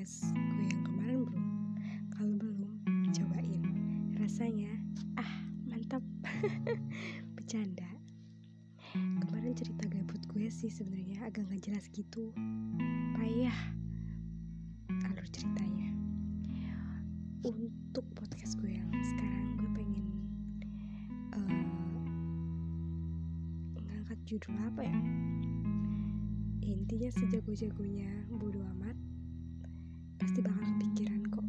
podcast gue yang kemarin bro Kalau belum, cobain. Rasanya, ah mantap. Bercanda. Kemarin cerita gabut gue sih sebenarnya agak gak jelas gitu. Payah Alur ceritanya. Untuk podcast gue yang sekarang gue pengen uh, Ngangkat judul apa ya? Intinya sejago-jagonya bodo amat pasti bakal kepikiran kok.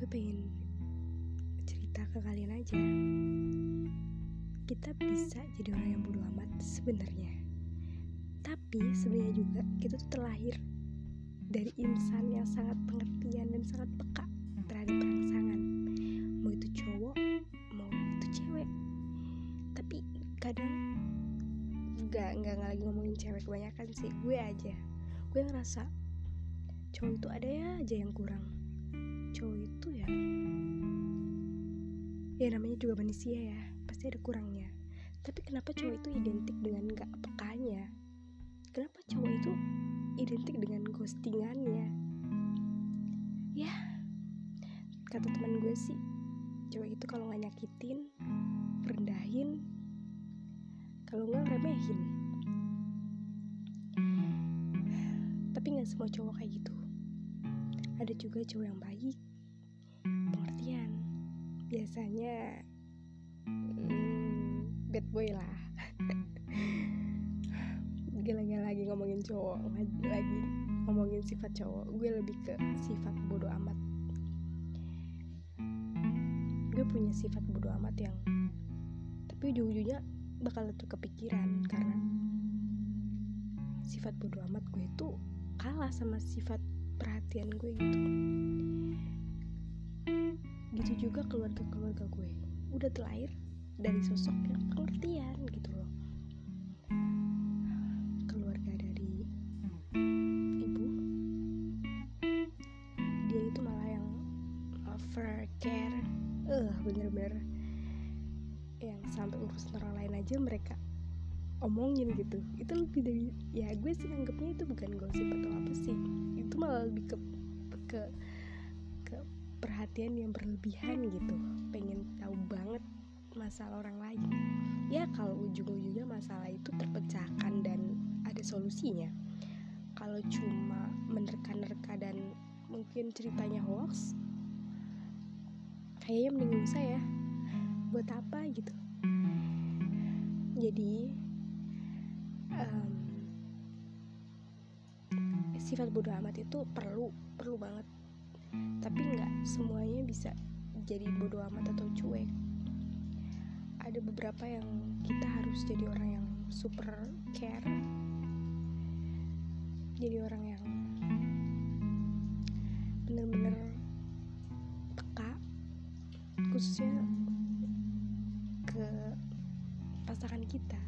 Gue pengen cerita ke kalian aja. Kita bisa jadi orang yang bodo amat sebenarnya. Tapi sebenarnya juga kita tuh terlahir dari insan yang sangat pengertian dan sangat peka terhadap rangsangan. Mau itu cowok mau itu cewek. Tapi kadang nggak nggak lagi ngomongin cewek kebanyakan sih. Gue aja. Gue ngerasa cowok itu ada ya aja yang kurang. Cowok itu ya. Ya namanya juga manusia ya pasti ada kurangnya. Tapi kenapa cowok itu identik dengan gak pekanya? Kenapa cowok itu identik dengan ghostingannya? Ya kata teman gue sih cowok itu kalau nggak nyakitin rendahin kalau nggak remehin. Tapi nggak semua cowok kayak gitu ada juga cowok yang baik. Pengertian. Biasanya hmm, bad boy lah. Gila-gila lagi ngomongin cowok lagi ngomongin sifat cowok. Gue lebih ke sifat bodoh amat. Gue punya sifat bodoh amat yang tapi ujung-ujungnya bakal tetap kepikiran karena sifat bodoh amat gue itu kalah sama sifat perhatian gue gitu. Gitu juga keluarga-keluarga gue. Udah terlahir dari sosok yang pengertian gitu loh. Keluarga dari ibu dia itu malah yang over care eh uh, bener-bener yang sampai urusan orang lain aja mereka omongin gitu. Itu lebih dari ya gue sih anggapnya itu bukan gosip atau apa sih lebih ke ke ke perhatian yang berlebihan gitu. Pengen tahu banget masalah orang lain. Ya kalau ujung-ujungnya masalah itu terpecahkan dan ada solusinya. Kalau cuma menerka-nerka dan mungkin ceritanya hoax kayaknya mending usah ya buat apa gitu? Jadi um, sifat bodoh amat itu perlu perlu banget. Tapi nggak semuanya bisa jadi bodoh amat atau cuek. Ada beberapa yang kita harus jadi orang yang super care. Jadi orang yang bener-bener peka khususnya ke pasangan kita.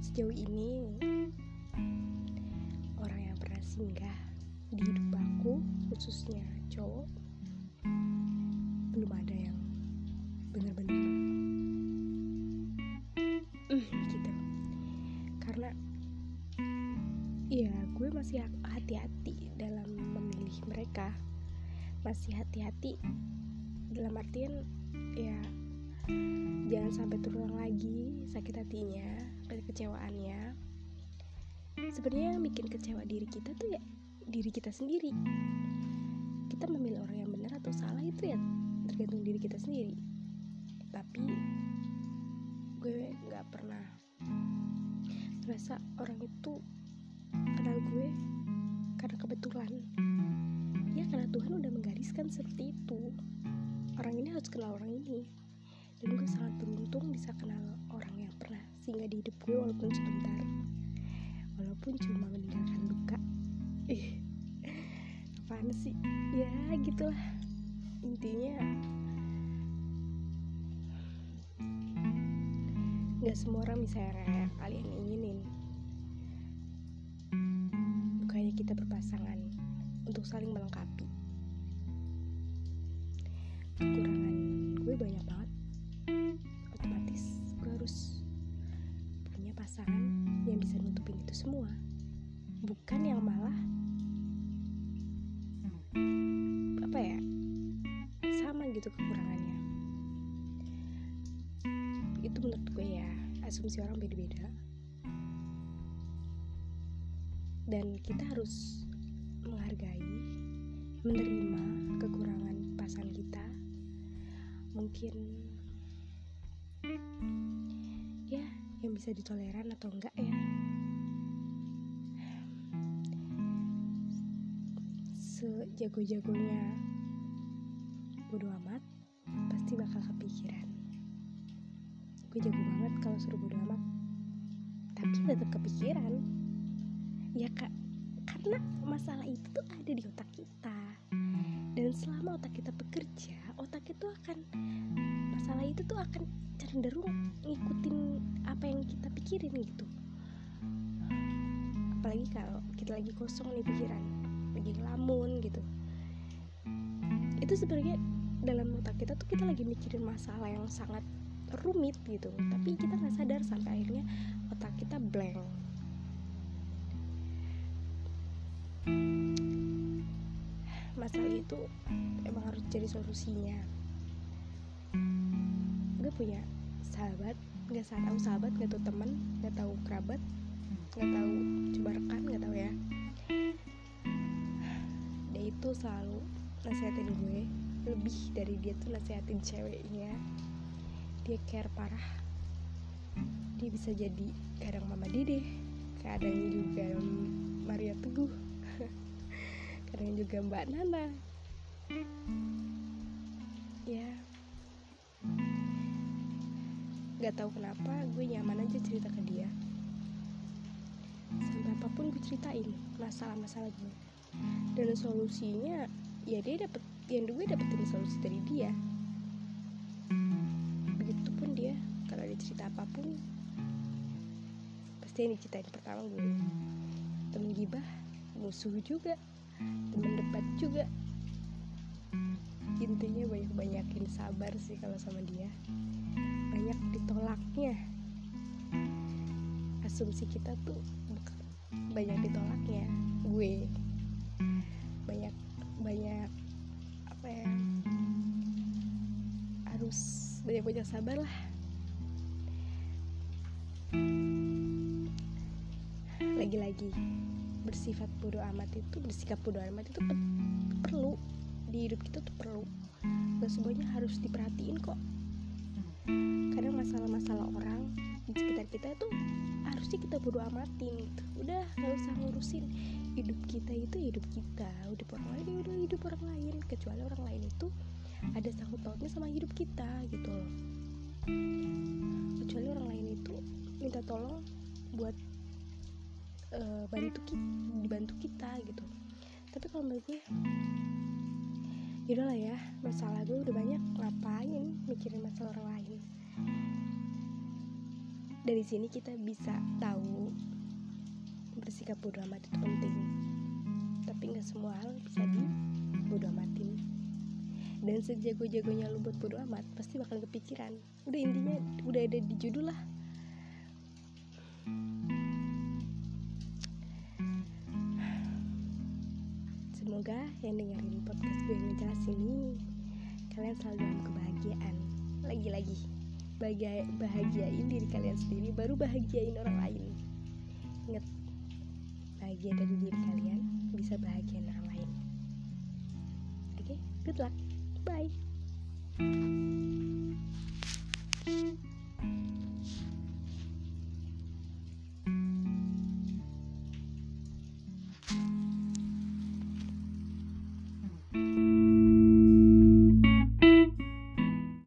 Sejauh ini singgah di hidup aku khususnya cowok belum ada yang bener-bener mm, gitu. Karena ya gue masih hati-hati dalam memilih mereka. Masih hati-hati dalam artian ya jangan sampai terulang lagi sakit hatinya kekecewaannya sebenarnya yang bikin kecewa diri kita tuh ya diri kita sendiri. Kita memilih orang yang benar atau salah itu ya tergantung diri kita sendiri. Tapi gue nggak pernah merasa orang itu kenal gue karena kebetulan. Ya karena Tuhan udah menggariskan seperti itu. Orang ini harus kenal orang ini. Dan gue sangat beruntung bisa kenal orang yang pernah singgah di hidup gue walaupun sebentar walaupun cuma meninggalkan luka eh apaan sih? Ya gitulah. Intinya nggak semua orang bisa kayak kalian inginin. Bukannya kita berpasangan untuk saling melengkapi. Kekurangan. Gue banyak asumsi orang beda-beda. Dan kita harus menghargai menerima kekurangan pasangan kita. Mungkin ya yang bisa ditoleran atau enggak ya. Sejago-jagonya bodo amat pasti bakal kepikiran gue jago banget kalau suruh bodo amat. Tapi tetap kepikiran. Ya kak karena masalah itu tuh ada di otak kita. Dan selama otak kita bekerja otak itu akan masalah itu tuh akan cenderung ngikutin apa yang kita pikirin gitu. Apalagi kalau kita lagi kosong nih pikiran lagi ngelamun gitu. Itu sebenarnya dalam otak kita tuh kita lagi mikirin masalah yang sangat rumit gitu. Tapi kita nggak sadar sampai akhirnya otak kita blank. Masalah itu emang harus jadi solusinya. Gue punya sahabat nggak tahu sahabat nggak tahu teman nggak tahu kerabat nggak tahu coba rekan nggak tahu ya. Dia itu selalu nasihatin gue lebih dari dia tuh nasihatin ceweknya dia care parah. Dia bisa jadi kadang mama dede kadang juga Maria Teguh kadang juga Mbak Nana. Ya. Gak tahu kenapa gue nyaman aja cerita ke dia. Sampai apa pun gue ceritain masalah-masalah gue dan solusinya ya dia dapet yang gue dapetin solusi dari dia pasti yang diceritain pertama gue. Temen gibah musuh juga temen debat juga. Intinya banyak-banyakin sabar sih kalau sama dia. Banyak ditolaknya. Asumsi kita tuh banyak ditolaknya gue. Banyak banyak apa ya? Harus banyak banyak sabar lah lagi-lagi. Bersifat bodoh amat itu bersikap bodoh amat itu perlu. Di hidup kita tuh perlu. Gak semuanya harus diperhatiin kok. Kadang masalah-masalah orang di sekitar kita itu harusnya kita bodoh amatin gitu. Udah gak usah ngurusin hidup kita itu hidup kita. Hidup orang lain ya udah hidup orang lain. Kecuali orang lain itu ada sangkut pautnya sama hidup kita gitu loh. Kecuali orang lain itu minta tolong buat uh, bantu kita dibantu kita gitu. Tapi kalau menurut gue yaudahlah ya masalah gue udah banyak ngapain mikirin masalah orang lain? Dari sini kita bisa tahu bersikap bodoh amat itu penting. Tapi nggak semua hal bisa di bodoh amatin. Dan sejago-jagonya lu buat bodoh amat pasti bakal kepikiran. Udah intinya udah ada di judul lah semoga yang dengerin podcast gue yang jelas ini kalian selalu dalam kebahagiaan. Lagi-lagi bahagia bahagiain diri kalian sendiri baru bahagiain orang lain. Ingat bahagia dari diri kalian bisa bahagiain orang lain. Oke okay? good luck. Bye